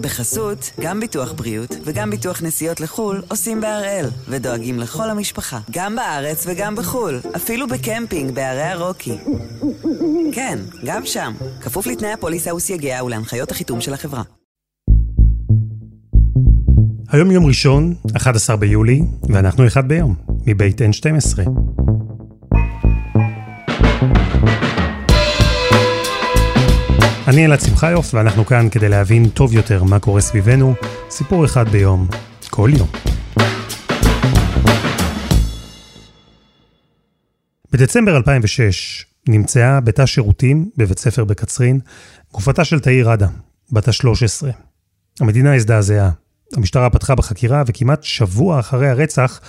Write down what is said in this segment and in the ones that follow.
בחסות, גם ביטוח בריאות וגם ביטוח נסיעות לחו"ל עושים בהראל, ודואגים לכל המשפחה, גם בארץ וגם בחו"ל, אפילו בקמפינג בערי הרוקי. כן, גם שם, כפוף לתנאי הפוליסה וסייגיה ולהנחיות החיתום של החברה. היום יום ראשון, 11 ביולי, ואנחנו אחד ביום, מבית N12. אני אלעד שמחיוף, ואנחנו כאן כדי להבין טוב יותר מה קורה סביבנו, סיפור אחד ביום, כל יום. בדצמבר 2006 נמצאה בתא שירותים בבית ספר בקצרין גופתה של תאיר ראדה, בת ה-13. המדינה הזדעזעה. המשטרה פתחה בחקירה וכמעט שבוע אחרי הרצח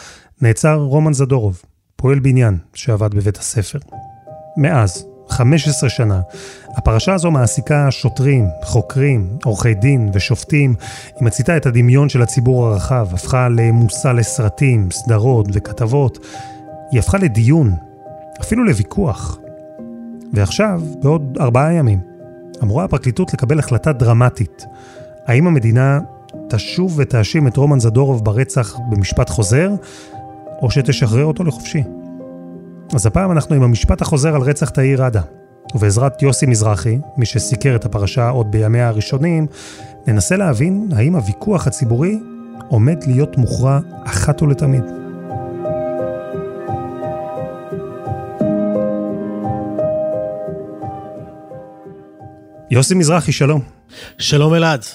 נעצר רומן זדורוב, פועל בניין שעבד בבית הספר. מאז, 15 שנה. הפרשה הזו מעסיקה שוטרים, חוקרים, עורכי דין ושופטים. היא מציתה את הדמיון של הציבור הרחב, הפכה למושא לסרטים, סדרות וכתבות. היא הפכה לדיון, אפילו לוויכוח. ועכשיו, בעוד ארבעה ימים, אמורה הפרקליטות לקבל החלטה דרמטית. האם המדינה תשוב ותאשים את רומן זדורוב ברצח במשפט חוזר, או שתשחרר אותו לחופשי? אז הפעם אנחנו עם המשפט החוזר על רצח תאיר ראדה. ובעזרת יוסי מזרחי, מי שסיקר את הפרשה עוד בימיה הראשונים, ננסה להבין האם הוויכוח הציבורי עומד להיות מוכרע אחת ולתמיד. יוסי מזרחי, שלום. שלום אלעד.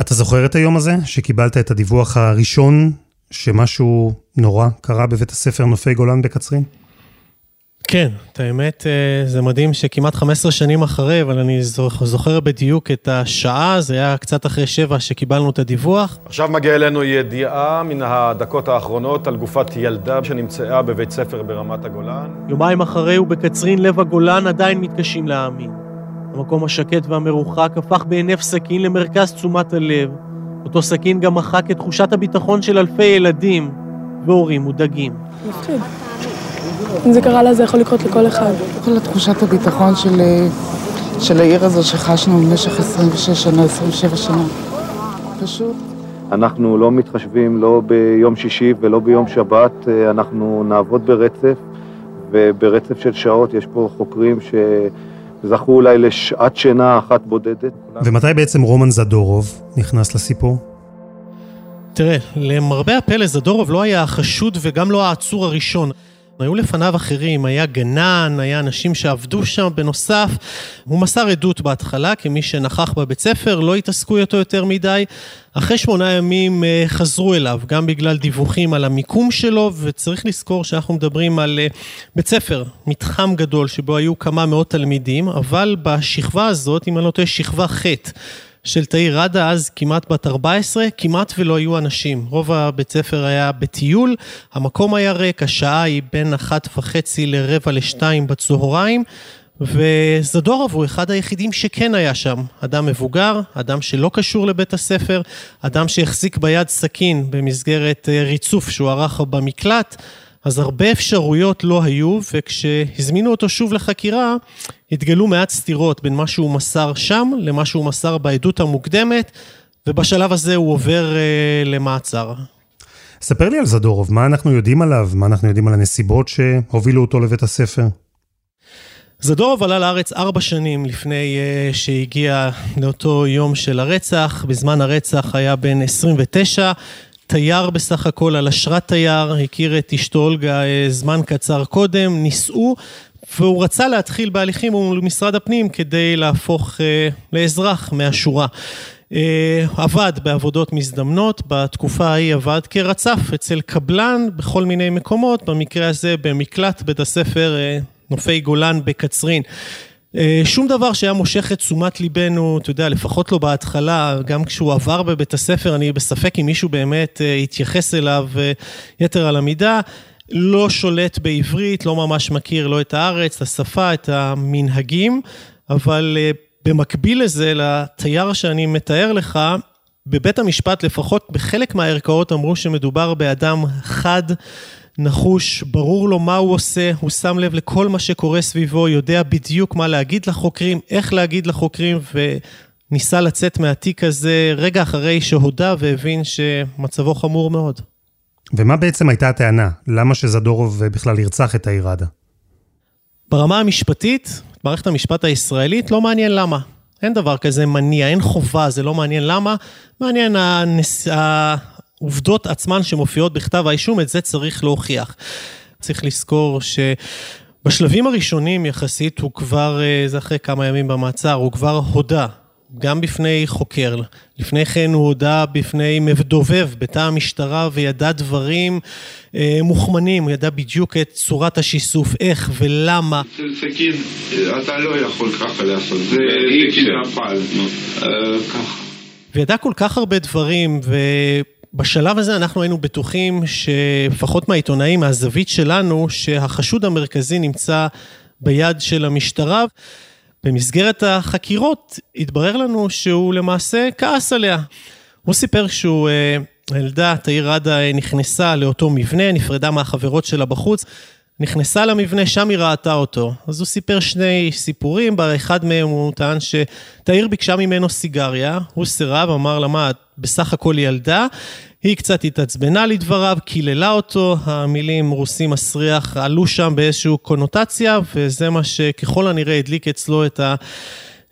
אתה זוכר את היום הזה, שקיבלת את הדיווח הראשון שמשהו נורא קרה בבית הספר נופי גולן בקצרין? כן, את האמת, אה, זה מדהים שכמעט 15 שנים אחרי, אבל אני זוכר בדיוק את השעה, זה היה קצת אחרי שבע שקיבלנו את הדיווח. עכשיו מגיעה אלינו ידיעה מן הדקות האחרונות על גופת ילדה שנמצאה בבית ספר ברמת הגולן. יומיים אחרי ובקצרין לב הגולן עדיין מתקשים להאמין. המקום השקט והמרוחק הפך בהינף סכין למרכז תשומת הלב. אותו סכין גם מחק את תחושת הביטחון של אלפי ילדים והורים מודאגים. מפחיד. אם זה קרה לה, זה יכול לקרות לכל אחד. כל תחושת הביטחון של, של העיר הזו שחשנו במשך 26 שנה, 27 שנה. פשוט. אנחנו לא מתחשבים לא ביום שישי ולא ביום שבת, אנחנו נעבוד ברצף, וברצף של שעות יש פה חוקרים שזכו אולי לשעת שינה אחת בודדת. ומתי בעצם רומן זדורוב נכנס לסיפור? תראה, למרבה הפלא זדורוב לא היה החשוד וגם לא העצור הראשון. היו לפניו אחרים, היה גנן, היה אנשים שעבדו שם בנוסף. הוא מסר עדות בהתחלה כמי שנכח בבית ספר, לא התעסקו איתו יותר מדי. אחרי שמונה ימים אה, חזרו אליו, גם בגלל דיווחים על המיקום שלו, וצריך לזכור שאנחנו מדברים על אה, בית ספר, מתחם גדול, שבו היו כמה מאות תלמידים, אבל בשכבה הזאת, אם אני לא טועה, שכבה ח'. של תאיר ראדה, אז כמעט בת 14, כמעט ולא היו אנשים. רוב הבית ספר היה בטיול, המקום היה ריק, השעה היא בין אחת וחצי לרבע לשתיים בצהריים, וזדורוב הוא אחד היחידים שכן היה שם. אדם מבוגר, אדם שלא קשור לבית הספר, אדם שהחזיק ביד סכין במסגרת אה, ריצוף שהוא ערך במקלט. אז הרבה אפשרויות לא היו, וכשהזמינו אותו שוב לחקירה, התגלו מעט סתירות בין מה שהוא מסר שם למה שהוא מסר בעדות המוקדמת, ובשלב הזה הוא עובר אה, למעצר. ספר לי על זדורוב, מה אנחנו יודעים עליו? מה אנחנו יודעים על הנסיבות שהובילו אותו לבית הספר? זדורוב עלה לארץ ארבע שנים לפני uh, שהגיע לאותו יום של הרצח. בזמן הרצח היה בן 29, תייר בסך הכל, על אשרת תייר, הכיר את אשתו אולגה אה, זמן קצר קודם, נישאו, והוא רצה להתחיל בהליכים מול משרד הפנים כדי להפוך אה, לאזרח מהשורה. אה, עבד בעבודות מזדמנות, בתקופה ההיא עבד כרצף אצל קבלן בכל מיני מקומות, במקרה הזה במקלט בית הספר נופי גולן בקצרין. אה, שום דבר שהיה מושך את תשומת ליבנו, אתה יודע, לפחות לא בהתחלה, גם כשהוא עבר בבית הספר, אני בספק אם מישהו באמת אה, התייחס אליו אה, יתר על המידה. לא שולט בעברית, לא ממש מכיר לא את הארץ, את השפה, את המנהגים, אבל במקביל לזה, לתייר שאני מתאר לך, בבית המשפט, לפחות בחלק מהערכאות אמרו שמדובר באדם חד, נחוש, ברור לו מה הוא עושה, הוא שם לב לכל מה שקורה סביבו, יודע בדיוק מה להגיד לחוקרים, איך להגיד לחוקרים, ניסה לצאת מהתיק הזה רגע אחרי שהודה והבין שמצבו חמור מאוד. ומה בעצם הייתה הטענה? למה שזדורוב בכלל ירצח את העיר עדה? ברמה המשפטית, מערכת המשפט הישראלית לא מעניין למה. אין דבר כזה מניע, אין חובה, זה לא מעניין למה. מעניין הנס... העובדות עצמן שמופיעות בכתב האישום, את זה צריך להוכיח. צריך לזכור שבשלבים הראשונים יחסית, הוא כבר, אה, זה אחרי כמה ימים במעצר, הוא כבר הודה גם בפני חוקר. לפני כן הוא הודה בפני מדובב בתא המשטרה וידע דברים אה, מוכמנים, הוא ידע בדיוק את צורת השיסוף, איך ולמה. אצל סכין אתה לא יכול ככה לעשות, זה סכין נפל, אה, ככה. וידע כל כך הרבה דברים, ובשלב הזה אנחנו היינו בטוחים שלפחות מהעיתונאים, מהזווית שלנו, שהחשוד המרכזי נמצא ביד של המשטרה. במסגרת החקירות התברר לנו שהוא למעשה כעס עליה. הוא סיפר שהוא, אה, הילדה, תאיר ראדה, נכנסה לאותו מבנה, נפרדה מהחברות שלה בחוץ, נכנסה למבנה, שם היא ראתה אותו. אז הוא סיפר שני סיפורים, באחד מהם הוא טען שתאיר ביקשה ממנו סיגריה, הוא סירב, אמר לה, מה, את בסך הכל ילדה? היא קצת התעצבנה לדבריו, קיללה אותו, המילים רוסי מסריח עלו שם באיזושהי קונוטציה, וזה מה שככל הנראה הדליק אצלו את, ה,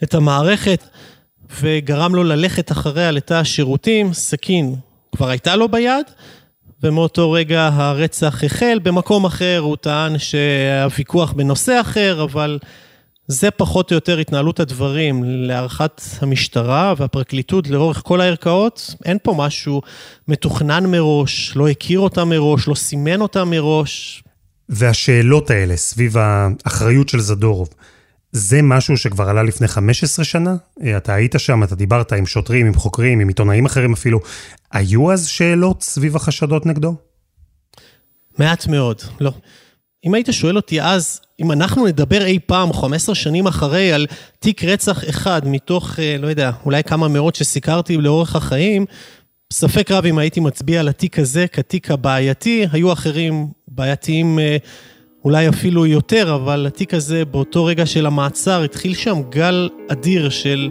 את המערכת, וגרם לו ללכת אחריה לתא השירותים, סכין כבר הייתה לו ביד, ומאותו רגע הרצח החל. במקום אחר הוא טען שהוויכוח בנושא אחר, אבל זה פחות או יותר התנהלות הדברים להערכת המשטרה והפרקליטות לאורך כל הערכאות. אין פה משהו מתוכנן מראש, לא הכיר אותה מראש, לא סימן אותה מראש. והשאלות האלה סביב האחריות של זדורוב, זה משהו שכבר עלה לפני 15 שנה? אתה היית שם, אתה דיברת עם שוטרים, עם חוקרים, עם עיתונאים אחרים אפילו. היו אז שאלות סביב החשדות נגדו? מעט מאוד, לא. אם היית שואל אותי אז, אם אנחנו נדבר אי פעם, 15 שנים אחרי, על תיק רצח אחד מתוך, אה, לא יודע, אולי כמה מאות שסיקרתי לאורך החיים, ספק רב אם הייתי מצביע על התיק הזה כתיק הבעייתי, היו אחרים בעייתיים אה, אולי אפילו יותר, אבל התיק הזה באותו רגע של המעצר התחיל שם גל אדיר של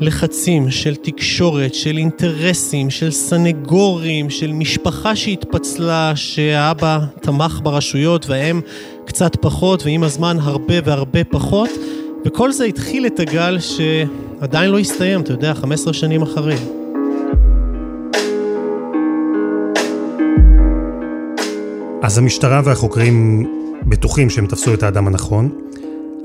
לחצים, של תקשורת, של אינטרסים, של סנגורים, של משפחה שהתפצלה, שהאבא תמך ברשויות והאם קצת פחות, ועם הזמן הרבה והרבה פחות, וכל זה התחיל את הגל שעדיין לא הסתיים, אתה יודע, 15 שנים אחרי. אז המשטרה והחוקרים בטוחים שהם תפסו את האדם הנכון,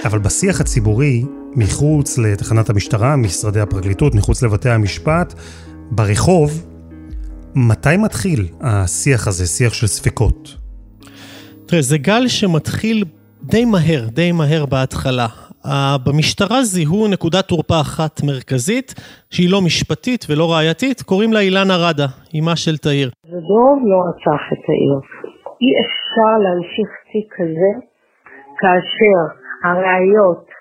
אבל בשיח הציבורי, מחוץ לתחנת המשטרה, משרדי הפרקליטות, מחוץ לבתי המשפט, ברחוב, מתי מתחיל השיח הזה, שיח של ספקות? תראה, זה גל שמתחיל די מהר, די מהר בהתחלה. במשטרה זיהו נקודת תורפה אחת מרכזית, שהיא לא משפטית ולא ראייתית, קוראים לה אילנה ראדה, אמה של תאיר. זה דוב לא רצח את תאיר. אי אפשר להמשיך תיק כזה כאשר הראיות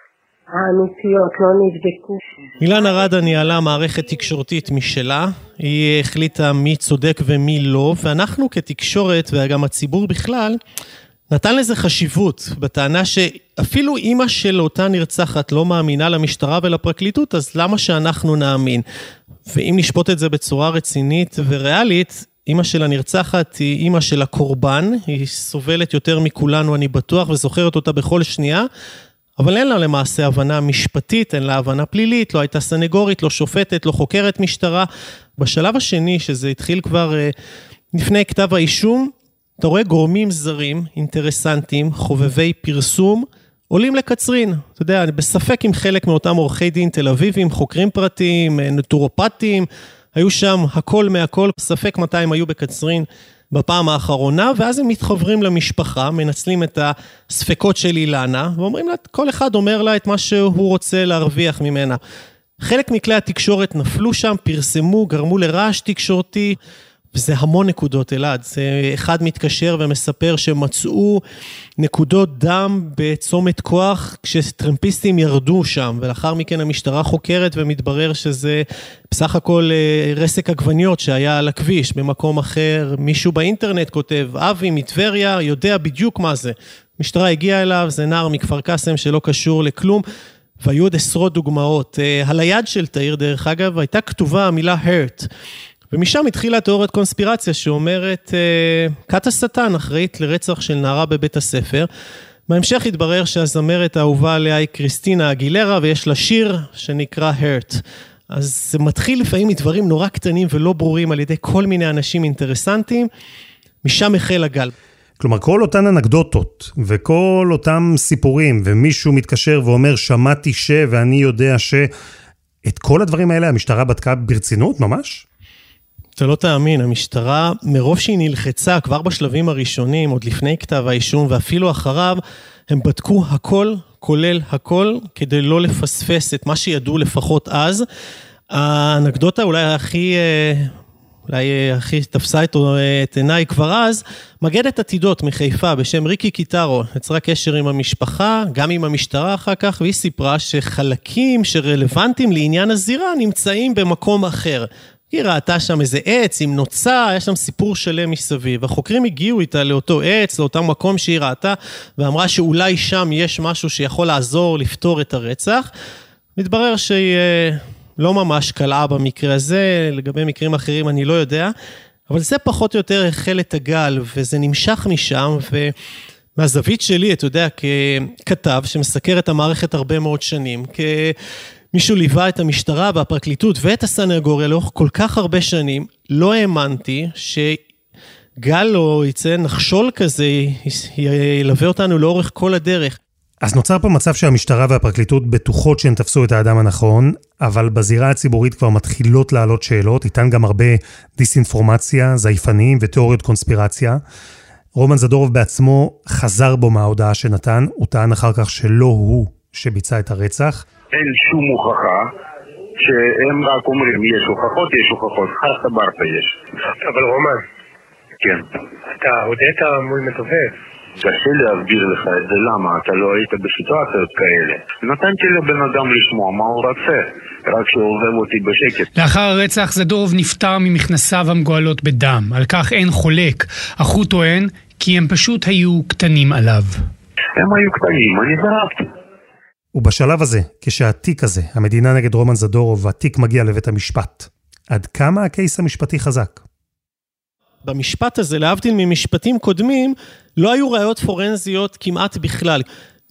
האמיתיות לא נבדקו. אילנה ראדה ניהלה מערכת תקשורתית משלה, היא החליטה מי צודק ומי לא, ואנחנו כתקשורת וגם הציבור בכלל, נתן לזה חשיבות, בטענה שאפילו אימא של אותה נרצחת לא מאמינה למשטרה ולפרקליטות, אז למה שאנחנו נאמין? ואם נשפוט את זה בצורה רצינית וריאלית, אימא של הנרצחת היא אימא של הקורבן, היא סובלת יותר מכולנו, אני בטוח, וזוכרת אותה בכל שנייה, אבל אין לה למעשה הבנה משפטית, אין לה הבנה פלילית, לא הייתה סנגורית, לא שופטת, לא חוקרת משטרה. בשלב השני, שזה התחיל כבר אה, לפני כתב האישום, אתה רואה גורמים זרים, אינטרסנטים, חובבי פרסום, עולים לקצרין. אתה יודע, אני בספק עם חלק מאותם עורכי דין תל אביבים, חוקרים פרטיים, אה, נטורופטים, היו שם הכל מהכל, ספק מתי הם היו בקצרין בפעם האחרונה, ואז הם מתחברים למשפחה, מנצלים את הספקות של אילנה, ואומרים לה, כל אחד אומר לה את מה שהוא רוצה להרוויח ממנה. חלק מכלי התקשורת נפלו שם, פרסמו, גרמו לרעש תקשורתי. וזה המון נקודות, אלעד. זה אחד מתקשר ומספר שמצאו נקודות דם בצומת כוח כשטרמפיסטים ירדו שם, ולאחר מכן המשטרה חוקרת ומתברר שזה בסך הכל אה, רסק עגבניות שהיה על הכביש. במקום אחר, מישהו באינטרנט כותב, אבי מטבריה יודע בדיוק מה זה. המשטרה הגיעה אליו, זה נער מכפר קאסם שלא קשור לכלום. והיו עוד עשרות דוגמאות. Uh, על היד של תאיר, דרך אגב, הייתה כתובה המילה hurt. ומשם התחילה תיאוריית קונספירציה שאומרת, uh, כת השטן אחראית לרצח של נערה בבית הספר. בהמשך התברר שהזמרת האהובה עליה היא קריסטינה אגילרה, ויש לה שיר שנקרא hurt. אז זה מתחיל לפעמים מדברים נורא קטנים ולא ברורים על ידי כל מיני אנשים אינטרסנטים, משם החל הגל. כלומר, כל אותן אנקדוטות וכל אותם סיפורים, ומישהו מתקשר ואומר, שמעתי ש... ואני יודע ש... את כל הדברים האלה המשטרה בדקה ברצינות, ממש? אתה לא תאמין, המשטרה, מרוב שהיא נלחצה כבר בשלבים הראשונים, עוד לפני כתב האישום ואפילו אחריו, הם בדקו הכל, כולל הכל, כדי לא לפספס את מה שידעו לפחות אז. האנקדוטה אולי הכי אה, אולי אה, הכי תפסה את, אה, את עיניי כבר אז, מגדת עתידות מחיפה בשם ריקי קיטרו, יצרה קשר עם המשפחה, גם עם המשטרה אחר כך, והיא סיפרה שחלקים שרלוונטיים לעניין הזירה נמצאים במקום אחר. היא ראתה שם איזה עץ עם נוצה, היה שם סיפור שלם מסביב. החוקרים הגיעו איתה לאותו עץ, לאותו מקום שהיא ראתה, ואמרה שאולי שם יש משהו שיכול לעזור לפתור את הרצח. מתברר שהיא אה, לא ממש קלעה במקרה הזה, לגבי מקרים אחרים אני לא יודע, אבל זה פחות או יותר החל את הגל, וזה נמשך משם, ומהזווית שלי, אתה יודע, ככתב שמסקר את המערכת הרבה מאוד שנים, כמישהו ליווה את המשטרה והפרקליטות ואת הסנגוריה לאורך כל כך הרבה שנים, לא האמנתי שגל או יצא נחשול כזה ילווה אותנו לאורך כל הדרך. אז נוצר פה מצב שהמשטרה והפרקליטות בטוחות שהן תפסו את האדם הנכון, אבל בזירה הציבורית כבר מתחילות לעלות שאלות, איתן גם הרבה דיסאינפורמציה, זייפנים ותיאוריות קונספירציה. רומן זדורוב בעצמו חזר בו מההודעה שנתן, הוא טען אחר כך שלא הוא שביצע את הרצח. אין שום הוכחה שהם רק אומרים יש הוכחות, יש הוכחות, חרטה ברטה יש. אבל רומן. כן. אתה הודית מול מתובב. קשה להסביר לך את זה, למה? אתה לא היית בסיטואציות כאלה. נתנתי לבן אדם לשמוע מה הוא רוצה, רק שעוזב אותי בשקט. לאחר הרצח זדורוב נפטר ממכנסיו המגואלות בדם, על כך אין חולק, אך הוא טוען כי הם פשוט היו קטנים עליו. הם היו קטנים, אני זרקתי. ובשלב הזה, כשהתיק הזה, המדינה נגד רומן זדורוב, והתיק מגיע לבית המשפט, עד כמה הקייס המשפטי חזק? במשפט הזה, להבדיל ממשפטים קודמים, לא היו ראיות פורנזיות כמעט בכלל.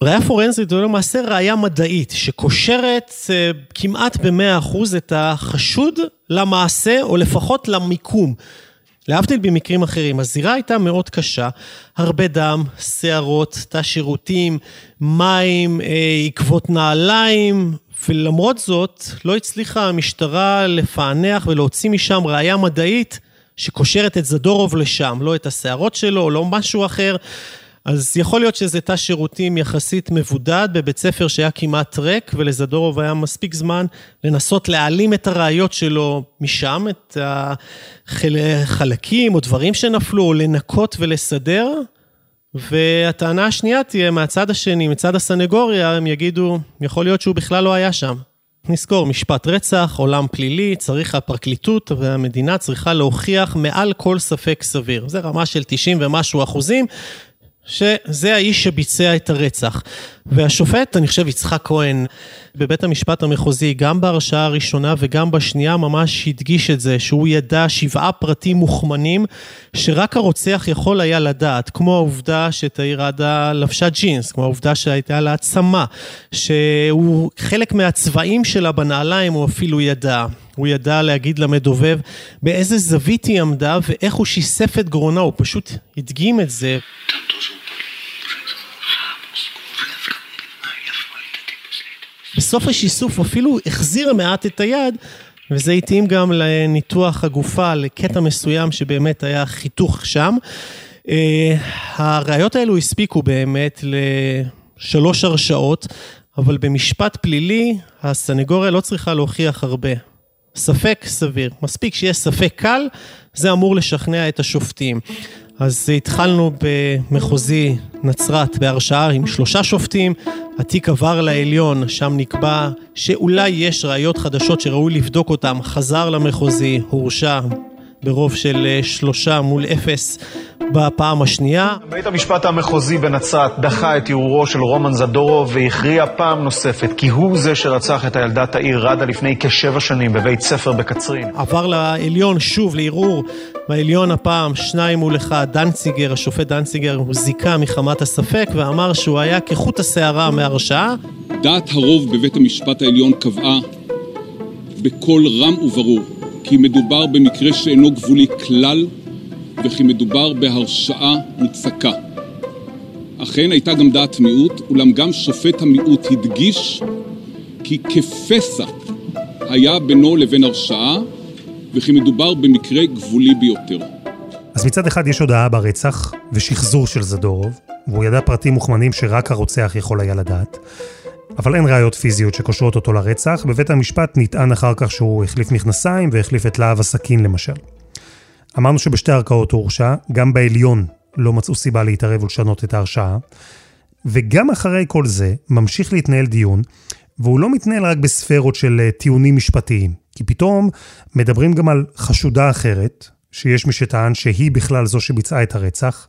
ראיה פורנזית זו למעשה ראיה מדעית, שקושרת אה, כמעט ב-100% את החשוד למעשה, או לפחות למיקום. להבדיל במקרים אחרים, הזירה הייתה מאוד קשה, הרבה דם, שערות, תא שירותים, מים, אה, עקבות נעליים, ולמרות זאת לא הצליחה המשטרה לפענח ולהוציא משם ראיה מדעית שקושרת את זדורוב לשם, לא את השערות שלו, לא משהו אחר. אז יכול להיות שזה תא שירותים יחסית מבודד בבית ספר שהיה כמעט ריק, ולזדורוב היה מספיק זמן לנסות להעלים את הראיות שלו משם, את החלקים או דברים שנפלו, או לנקות ולסדר. והטענה השנייה תהיה מהצד השני, מצד הסנגוריה, הם יגידו, יכול להיות שהוא בכלל לא היה שם. נזכור, משפט רצח, עולם פלילי, צריך הפרקליטות והמדינה צריכה להוכיח מעל כל ספק סביר. זה רמה של 90 ומשהו אחוזים, שזה האיש שביצע את הרצח. והשופט, אני חושב, יצחק כהן, בבית המשפט המחוזי, גם בהרשעה הראשונה וגם בשנייה, ממש הדגיש את זה, שהוא ידע שבעה פרטים מוכמנים, שרק הרוצח יכול היה לדעת, כמו העובדה שתאיר עדה לבשה ג'ינס, כמו העובדה שהייתה לה עצמה, שהוא חלק מהצבעים שלה בנעליים הוא אפילו ידע. הוא ידע להגיד למדובב באיזה זווית היא עמדה ואיך הוא שיסף את גרונה, הוא פשוט הדגים את זה. בסוף השיסוף אפילו החזיר מעט את היד, וזה התאים גם לניתוח הגופה, לקטע מסוים שבאמת היה חיתוך שם. אה, הראיות האלו הספיקו באמת לשלוש הרשעות, אבל במשפט פלילי הסנגוריה לא צריכה להוכיח הרבה. ספק סביר. מספיק שיש ספק קל, זה אמור לשכנע את השופטים. אז התחלנו במחוזי נצרת בהרשעה עם שלושה שופטים, התיק עבר לעליון, שם נקבע שאולי יש ראיות חדשות שראוי לבדוק אותן, חזר למחוזי, הורשע ברוב של אה, שלושה מול אפס בפעם השנייה. בית המשפט המחוזי בנצרת דחה את ערעורו של רומן זדורוב והכריע פעם נוספת כי הוא זה שרצח את הילדה תאיר ראדה לפני כשבע שנים בבית ספר בקצרין. עבר לעליון שוב לערעור, בעליון הפעם שניים מול אחד, דנציגר, השופט דנציגר, הוא זיכה מחמת הספק ואמר שהוא היה כחוט השערה מהרשעה. דעת הרוב בבית המשפט העליון קבעה בקול רם וברור כי מדובר במקרה שאינו גבולי כלל וכי מדובר בהרשעה מוצקה. אכן הייתה גם דעת מיעוט, אולם גם שופט המיעוט הדגיש כי כפסע היה בינו לבין הרשעה וכי מדובר במקרה גבולי ביותר. אז מצד אחד יש הודעה ברצח ושחזור של זדורוב, והוא ידע פרטים מוכמנים שרק הרוצח יכול היה לדעת. אבל אין ראיות פיזיות שקושרות אותו לרצח, בבית המשפט נטען אחר כך שהוא החליף מכנסיים והחליף את להב הסכין למשל. אמרנו שבשתי ערכאות הוא הורשע, גם בעליון לא מצאו סיבה להתערב ולשנות את ההרשעה. וגם אחרי כל זה, ממשיך להתנהל דיון, והוא לא מתנהל רק בספרות של אה, טיעונים משפטיים. כי פתאום מדברים גם על חשודה אחרת, שיש מי שטען שהיא בכלל זו שביצעה את הרצח.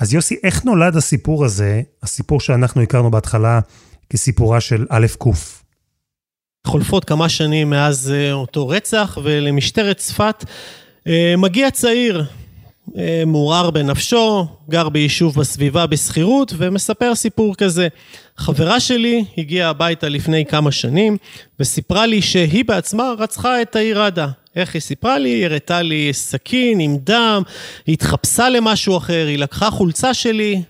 אז יוסי, איך נולד הסיפור הזה, הסיפור שאנחנו הכרנו בהתחלה כסיפורה של א' ק'? חולפות כמה שנים מאז אה, אותו רצח, ולמשטרת צפת אה, מגיע צעיר, אה, מעורער בנפשו, גר ביישוב בסביבה בשכירות, ומספר סיפור כזה. חברה שלי הגיעה הביתה לפני כמה שנים, וסיפרה לי שהיא בעצמה רצחה את העיר עדה. איך היא סיפרה לי? היא הראתה לי סכין עם דם, היא התחפשה למשהו אחר, היא לקחה חולצה שלי,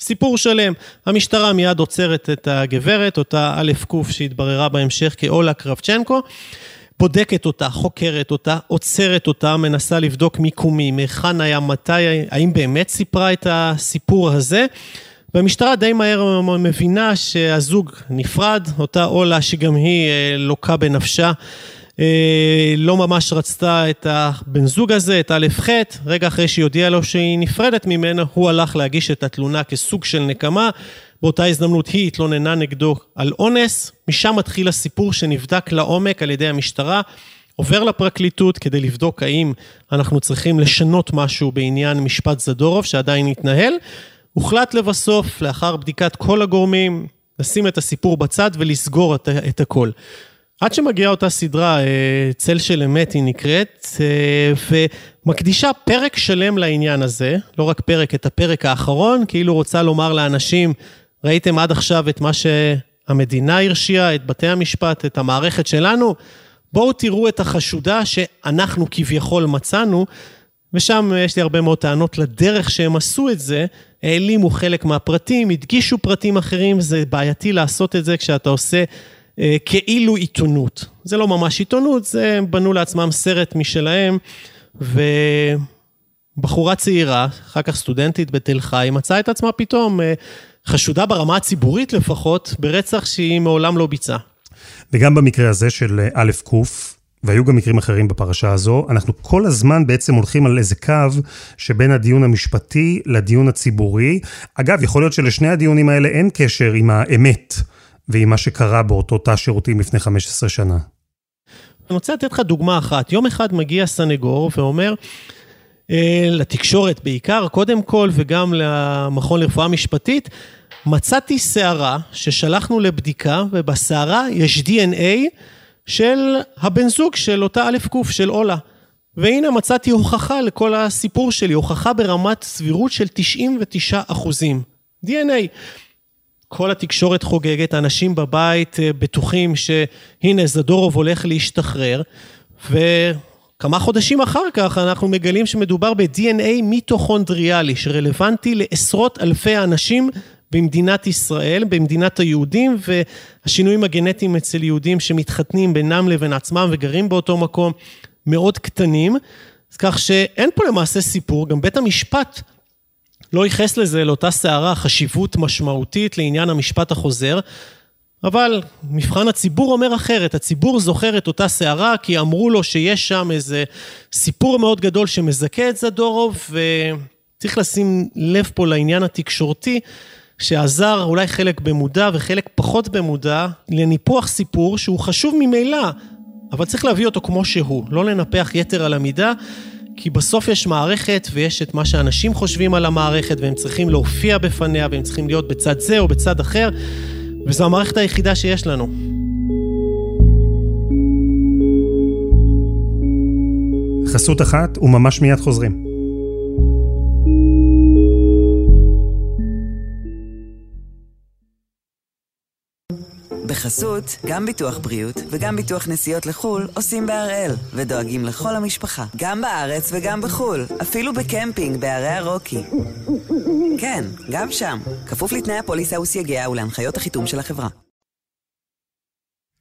סיפור שלם. המשטרה מיד עוצרת את הגברת, אותה א' ק' שהתבררה בהמשך כאולה קרבצ'נקו. בודקת אותה, חוקרת אותה, עוצרת אותה, מנסה לבדוק מיקומים, היכן היה, מתי, האם באמת סיפרה את הסיפור הזה. והמשטרה די מהר מבינה שהזוג נפרד, אותה אולה שגם היא אה, לוקה בנפשה. אה, לא ממש רצתה את הבן זוג הזה, את א' ח', רגע אחרי שהיא הודיעה לו שהיא נפרדת ממנו, הוא הלך להגיש את התלונה כסוג של נקמה. באותה הזדמנות היא התלוננה נגדו על אונס, משם מתחיל הסיפור שנבדק לעומק על ידי המשטרה, עובר לפרקליטות כדי לבדוק האם אנחנו צריכים לשנות משהו בעניין משפט זדורוב שעדיין מתנהל. הוחלט לבסוף, לאחר בדיקת כל הגורמים, לשים את הסיפור בצד ולסגור את, את הכל. עד שמגיעה אותה סדרה, אה, צל של אמת היא נקראת, אה, ומקדישה פרק שלם לעניין הזה, לא רק פרק, את הפרק האחרון, כאילו רוצה לומר לאנשים, ראיתם עד עכשיו את מה שהמדינה הרשיעה, את בתי המשפט, את המערכת שלנו, בואו תראו את החשודה שאנחנו כביכול מצאנו, ושם יש לי הרבה מאוד טענות לדרך שהם עשו את זה, העלימו חלק מהפרטים, הדגישו פרטים אחרים, זה בעייתי לעשות את זה כשאתה עושה אה, כאילו עיתונות. זה לא ממש עיתונות, זה הם בנו לעצמם סרט משלהם, ובחורה צעירה, אחר כך סטודנטית בתל חי, מצאה את עצמה פתאום אה, חשודה ברמה הציבורית לפחות, ברצח שהיא מעולם לא ביצעה. וגם במקרה הזה של אה, א' ק', והיו גם מקרים אחרים בפרשה הזו, אנחנו כל הזמן בעצם הולכים על איזה קו שבין הדיון המשפטי לדיון הציבורי. אגב, יכול להיות שלשני הדיונים האלה אין קשר עם האמת ועם מה שקרה באותו תא שירותים לפני 15 שנה. אני רוצה לתת לך דוגמה אחת. יום אחד מגיע סנגור ואומר, אה, לתקשורת בעיקר, קודם כל, וגם למכון לרפואה משפטית, מצאתי שערה ששלחנו לבדיקה, ובשערה יש DNA של הבן זוג של אותה א' ק' של אולה. והנה מצאתי הוכחה לכל הסיפור שלי, הוכחה ברמת סבירות של 99 אחוזים. DNA. כל התקשורת חוגגת, האנשים בבית אה, בטוחים שהנה זדורוב הולך להשתחרר, ו... כמה חודשים אחר כך אנחנו מגלים שמדובר ב-DNA מיטוכונדריאלי שרלוונטי לעשרות אלפי אנשים במדינת ישראל, במדינת היהודים, והשינויים הגנטיים אצל יהודים שמתחתנים בינם לבין עצמם וגרים באותו מקום מאוד קטנים. אז כך שאין פה למעשה סיפור, גם בית המשפט לא ייחס לזה, לאותה סערה, חשיבות משמעותית לעניין המשפט החוזר, אבל מבחן הציבור אומר אחרת, הציבור זוכר את אותה סערה כי אמרו לו שיש שם איזה סיפור מאוד גדול שמזכה את זדורוב וצריך לשים לב פה לעניין התקשורתי שעזר אולי חלק במודע וחלק פחות במודע לניפוח סיפור שהוא חשוב ממילא, אבל צריך להביא אותו כמו שהוא, לא לנפח יתר על המידה כי בסוף יש מערכת ויש את מה שאנשים חושבים על המערכת והם צריכים להופיע בפניה והם צריכים להיות בצד זה או בצד אחר, וזו המערכת היחידה שיש לנו. חסות אחת וממש מיד חוזרים. בחסות, גם ביטוח בריאות וגם ביטוח נסיעות לחו"ל עושים בהראל, ודואגים לכל המשפחה, גם בארץ וגם בחו"ל, אפילו בקמפינג בערי הרוקי. כן, גם שם, כפוף לתנאי הפוליסה וסייגיה ולהנחיות החיתום של החברה.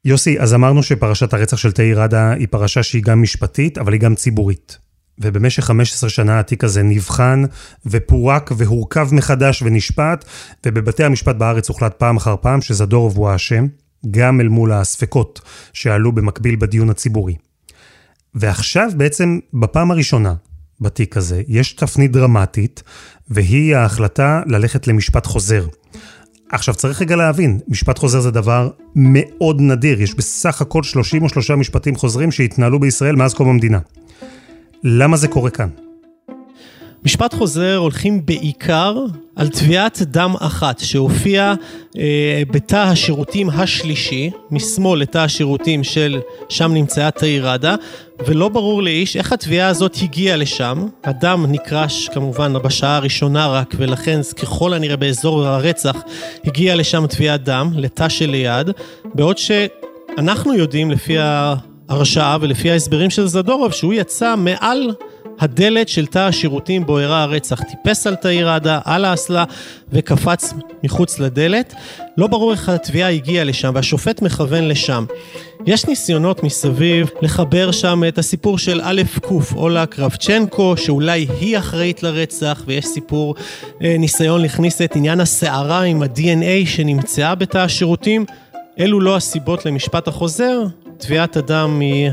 יוסי, אז אמרנו שפרשת הרצח של תאיר ראדה היא פרשה שהיא גם משפטית, אבל היא גם ציבורית. ובמשך 15 שנה התיק הזה נבחן ופורק והורכב מחדש ונשפט, ובבתי המשפט בארץ הוחלט פעם אחר פעם שזדורוב הוא האשם, גם אל מול הספקות שעלו במקביל בדיון הציבורי. ועכשיו בעצם, בפעם הראשונה בתיק הזה, יש תפנית דרמטית, והיא ההחלטה ללכת למשפט חוזר. עכשיו צריך רגע להבין, משפט חוזר זה דבר מאוד נדיר, יש בסך הכל 33 משפטים חוזרים שהתנהלו בישראל מאז קום המדינה. למה זה קורה כאן? משפט חוזר הולכים בעיקר על תביעת דם אחת שהופיעה אה, בתא השירותים השלישי, משמאל לתא השירותים של שם נמצאה תאיר ראדה, ולא ברור לאיש איך התביעה הזאת הגיעה לשם. הדם נקרש כמובן בשעה הראשונה רק, ולכן ככל הנראה באזור הרצח הגיעה לשם תביעת דם, לתא שליד, בעוד שאנחנו יודעים לפי ההרשעה ולפי ההסברים של זדורוב שהוא יצא מעל הדלת של תא השירותים בו אירע הרצח, טיפס על תאיר ראדה, על האסלה וקפץ מחוץ לדלת. לא ברור איך התביעה הגיעה לשם והשופט מכוון לשם. יש ניסיונות מסביב לחבר שם את הסיפור של א' ק', אולה קרבצ'נקו, שאולי היא אחראית לרצח, ויש סיפור, אה, ניסיון להכניס את עניין הסערה עם ה-DNA שנמצאה בתא השירותים. אלו לא הסיבות למשפט החוזר, טביעת הדם היא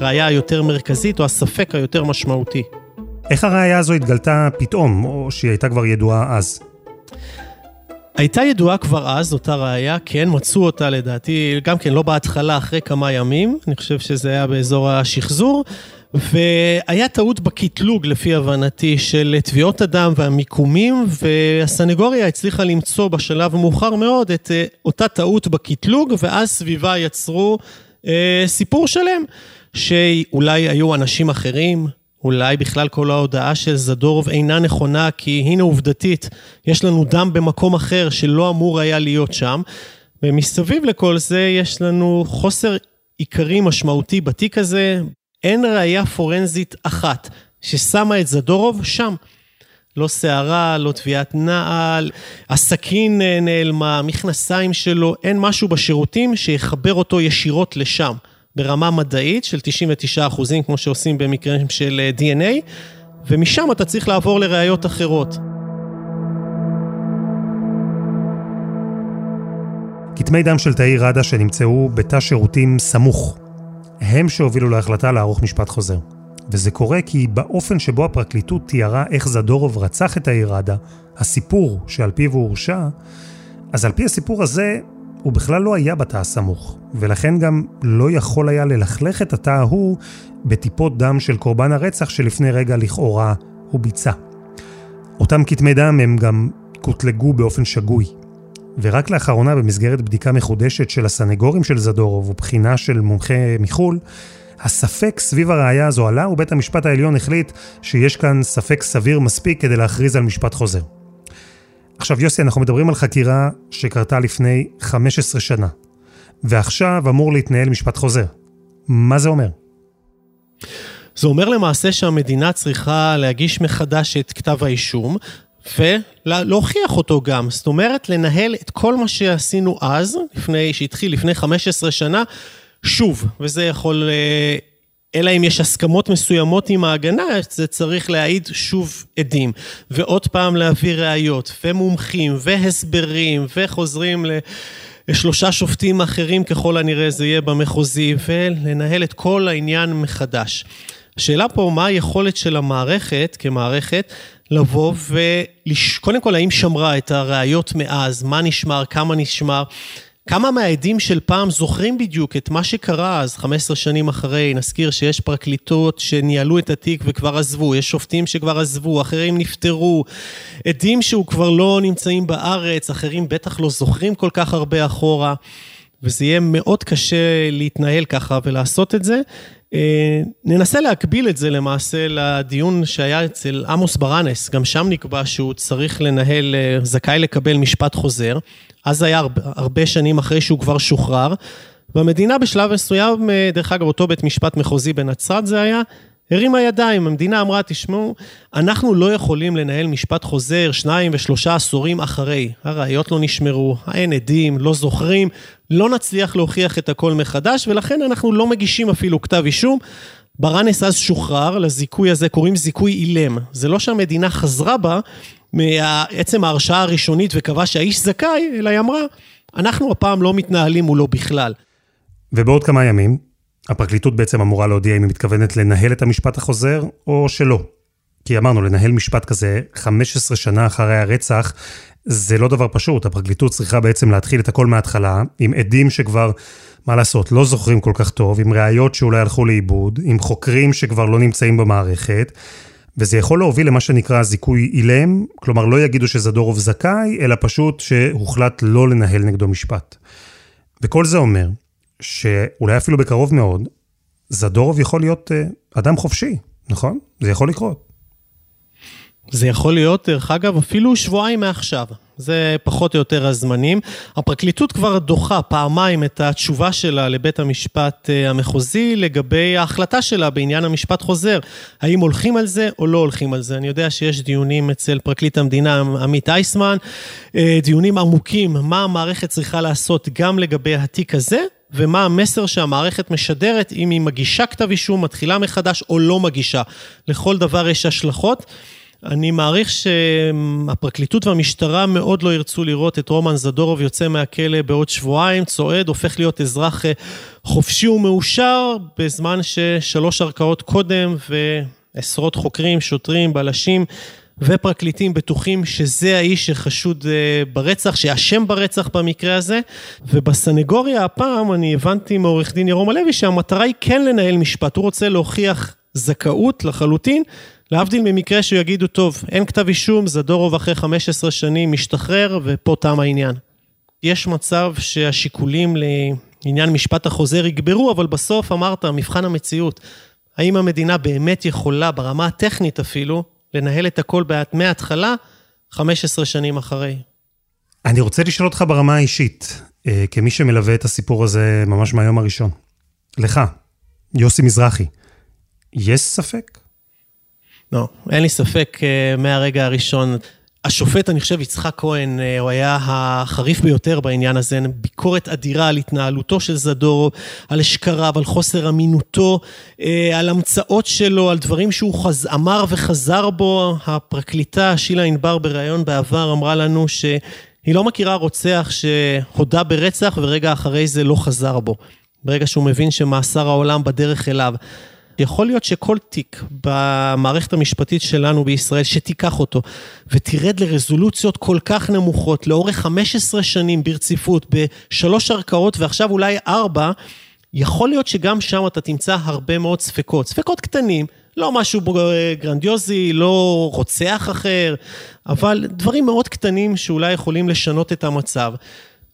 הראייה היותר מרכזית או הספק היותר משמעותי. איך הראייה הזו התגלתה פתאום, או שהיא הייתה כבר ידועה אז? הייתה ידועה כבר אז, אותה ראייה, כן, מצאו אותה לדעתי, גם כן לא בהתחלה, אחרי כמה ימים, אני חושב שזה היה באזור השחזור, והיה טעות בקטלוג, לפי הבנתי, של תביעות הדם והמיקומים, והסנגוריה הצליחה למצוא בשלב מאוחר מאוד את אה, אותה טעות בקטלוג, ואז סביבה יצרו אה, סיפור שלם, שאולי היו אנשים אחרים, אולי בכלל כל ההודעה של זדורוב אינה נכונה, כי הנה עובדתית, יש לנו דם במקום אחר שלא אמור היה להיות שם. ומסביב לכל זה יש לנו חוסר עיקרי משמעותי בתיק הזה. אין ראייה פורנזית אחת ששמה את זדורוב שם. לא שערה, לא תביעת נעל, הסכין אה, נעלמה, מכנסיים שלו, אין משהו בשירותים שיחבר אותו ישירות לשם. ברמה מדעית של 99 אחוזים, כמו שעושים במקרים של אה, DNA, ומשם אתה צריך לעבור לראיות אחרות. כתמי דם של תאי ראדה שנמצאו בתא שירותים סמוך, הם שהובילו להחלטה לערוך משפט חוזר. וזה קורה כי באופן שבו הפרקליטות תיארה איך זדורוב רצח את העיר ראדה, הסיפור שעל פיו הוא הורשע, אז על פי הסיפור הזה, הוא בכלל לא היה בתא הסמוך, ולכן גם לא יכול היה ללכלך את התא ההוא בטיפות דם של קורבן הרצח שלפני רגע לכאורה הוא ביצע. אותם כתמי דם הם גם קוטלגו באופן שגוי. ורק לאחרונה במסגרת בדיקה מחודשת של הסנגורים של זדורוב ובחינה של מומחה מחו"ל, הספק סביב הראייה הזו עלה ובית המשפט העליון החליט שיש כאן ספק סביר מספיק כדי להכריז על משפט חוזר. עכשיו יוסי, אנחנו מדברים על חקירה שקרתה לפני 15 שנה, ועכשיו אמור להתנהל משפט חוזר. מה זה אומר? זה אומר למעשה שהמדינה צריכה להגיש מחדש את כתב האישום, ולהוכיח אותו גם. זאת אומרת, לנהל את כל מה שעשינו אז, לפני, שהתחיל לפני 15 שנה, שוב, וזה יכול אה, אלא אם יש הסכמות מסוימות עם ההגנה, זה צריך להעיד שוב עדים. ועוד פעם להביא ראיות, ומומחים, והסברים, וחוזרים לשלושה שופטים אחרים ככל הנראה זה יהיה במחוזי, ולנהל את כל העניין מחדש. השאלה פה, מה היכולת של המערכת, כמערכת, לבוא וקודם כל, האם שמרה את הראיות מאז, מה נשמר, כמה נשמר, כמה מהעדים של פעם זוכרים בדיוק את מה שקרה אז, 15 שנים אחרי, נזכיר שיש פרקליטות שניהלו את התיק וכבר עזבו, יש שופטים שכבר עזבו, אחרים נפטרו, עדים שהוא כבר לא נמצאים בארץ, אחרים בטח לא זוכרים כל כך הרבה אחורה, וזה יהיה מאוד קשה להתנהל ככה ולעשות את זה. אה, ננסה להקביל את זה למעשה לדיון שהיה אצל עמוס ברנס, גם שם נקבע שהוא צריך לנהל, אה, זכאי לקבל משפט חוזר. אז היה הרבה, שנים אחרי שהוא כבר שוחרר. והמדינה בשלב מסוים, אה, דרך אגב, אותו בית משפט מחוזי בנצרת זה היה, הרימה ידיים, המדינה אמרה, תשמעו, אנחנו לא יכולים לנהל משפט חוזר שניים ושלושה עשורים אחרי. הראיות לא נשמרו, אין עדים, לא זוכרים, לא נצליח להוכיח את הכל מחדש, ולכן אנחנו לא מגישים אפילו כתב אישום. ברנס אז שוחרר, לזיכוי הזה קוראים זיכוי אילם. זה לא שהמדינה חזרה בה מעצם ההרשעה הראשונית וקבעה שהאיש זכאי, אלא היא אמרה, אנחנו הפעם לא מתנהלים מולו בכלל. ובעוד כמה ימים, הפרקליטות בעצם אמורה להודיע אם היא מתכוונת לנהל את המשפט החוזר, או שלא. כי אמרנו, לנהל משפט כזה 15 שנה אחרי הרצח, זה לא דבר פשוט. הפרקליטות צריכה בעצם להתחיל את הכל מההתחלה, עם עדים שכבר, מה לעשות, לא זוכרים כל כך טוב, עם ראיות שאולי הלכו לאיבוד, עם חוקרים שכבר לא נמצאים במערכת, וזה יכול להוביל למה שנקרא זיכוי אילם, כלומר לא יגידו שזדורוב זכאי, אלא פשוט שהוחלט לא לנהל נגדו משפט. וכל זה אומר שאולי אפילו בקרוב מאוד, זדורוב יכול להיות uh, אדם חופשי, נכון? זה יכול לקרות. זה יכול להיות, דרך אגב, אפילו שבועיים מעכשיו. זה פחות או יותר הזמנים. הפרקליטות כבר דוחה פעמיים את התשובה שלה לבית המשפט אה, המחוזי לגבי ההחלטה שלה בעניין המשפט חוזר. האם הולכים על זה או לא הולכים על זה. אני יודע שיש דיונים אצל פרקליט המדינה עמית אייסמן, אה, דיונים עמוקים, מה המערכת צריכה לעשות גם לגבי התיק הזה. ומה המסר שהמערכת משדרת אם היא מגישה כתב אישום, מתחילה מחדש או לא מגישה. לכל דבר יש השלכות. אני מעריך שהפרקליטות והמשטרה מאוד לא ירצו לראות את רומן זדורוב יוצא מהכלא בעוד שבועיים, צועד, הופך להיות אזרח אה, חופשי ומאושר, בזמן ששלוש ערכאות קודם ועשרות חוקרים, שוטרים, בלשים ופרקליטים בטוחים שזה האיש שחשוד אה, ברצח, שאשם ברצח במקרה הזה. ובסנגוריה הפעם אני הבנתי מעורך דין ירום הלוי שהמטרה היא כן לנהל משפט, הוא רוצה להוכיח זכאות לחלוטין. להבדיל ממקרה שיגידו, טוב, אין כתב אישום, זדורוב אחרי 15 שנים משתחרר, ופה תם העניין. יש מצב שהשיקולים לעניין משפט החוזר יגברו, אבל בסוף אמרת, מבחן המציאות. האם המדינה באמת יכולה, ברמה הטכנית אפילו, לנהל את הכל מההתחלה, 15 שנים אחרי? אני רוצה לשאול אותך ברמה האישית, אה, כמי שמלווה את הסיפור הזה ממש מהיום הראשון. לך, יוסי מזרחי, יש ספק? לא, אין לי ספק אה, מהרגע הראשון. השופט, אני חושב, יצחק כהן, אה, הוא היה החריף ביותר בעניין הזה, ביקורת אדירה על התנהלותו של זדורו, על אשכריו, על חוסר אמינותו, אה, על המצאות שלו, על דברים שהוא חז... אמר וחזר בו. הפרקליטה, שילה ענבר, בריאיון בעבר, אמרה לנו שהיא לא מכירה רוצח שהודה ברצח ורגע אחרי זה לא חזר בו. ברגע שהוא מבין שמאסר העולם בדרך אליו. יכול להיות שכל תיק במערכת המשפטית שלנו בישראל, שתיקח אותו ותרד לרזולוציות כל כך נמוכות, לאורך 15 שנים ברציפות, בשלוש ערכאות ועכשיו אולי ארבע, יכול להיות שגם שם אתה תמצא הרבה מאוד ספקות. ספקות קטנים, לא משהו גרנדיוזי, לא רוצח אחר, אבל דברים מאוד קטנים שאולי יכולים לשנות את המצב.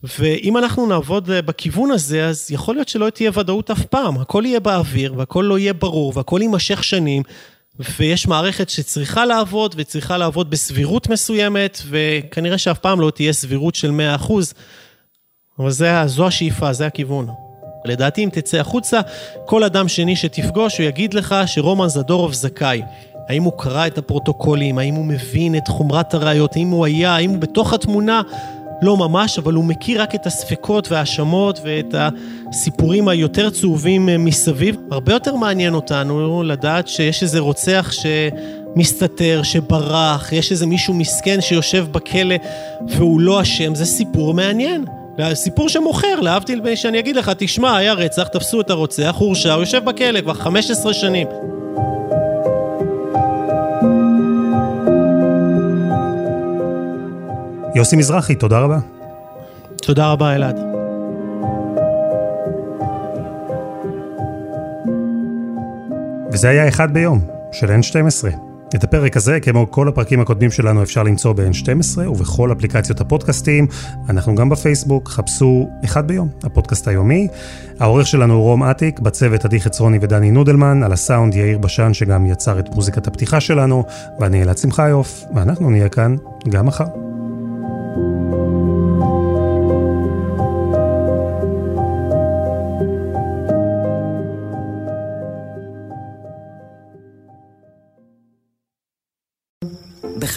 ואם אנחנו נעבוד אה, בכיוון הזה, אז יכול להיות שלא תהיה ודאות אף פעם. הכל יהיה באוויר, והכל לא יהיה ברור, והכל יימשך שנים, ויש מערכת שצריכה לעבוד, וצריכה לעבוד בסבירות מסוימת, וכנראה שאף פעם לא תהיה סבירות של 100%, אבל זה, זו השאיפה, זה הכיוון. לדעתי, אם תצא החוצה, כל אדם שני שתפגוש, הוא יגיד לך שרומן זדורוב זכאי. האם הוא קרא את הפרוטוקולים, האם הוא מבין את חומרת הראיות, האם הוא היה, האם הוא בתוך התמונה, לא ממש, אבל הוא מכיר רק את הספקות וההאשמות ואת הסיפורים היותר צהובים אה, מסביב. הרבה יותר מעניין אותנו לדעת שיש איזה רוצח שמסתתר, שברח, יש איזה מישהו מסכן שיושב בכלא והוא לא אשם, זה סיפור מעניין. סיפור שמוכר, להבדיל שאני אגיד לך, תשמע, היה רצח, תפסו את הרוצח, הורשע, הוא יושב בכלא כבר 15 שנים. יוסי מזרחי, תודה רבה. תודה רבה, אלעד. וזה היה אחד ביום, של N12. את הפרק הזה, כמו כל הפרקים הקודמים שלנו, אפשר למצוא ב-N12 ובכל אפליקציות הפודקאסטים. אנחנו גם בפייסבוק, חפשו אחד ביום, הפודקאסט היומי. העורך שלנו הוא רום אטיק, בצוות עדי חצרוני ודני נודלמן, על הסאונד יאיר בשן שגם יצר את מוזיקת הפתיחה שלנו, ואני אלעד שמחיוף, ואנחנו נהיה כאן גם מחר.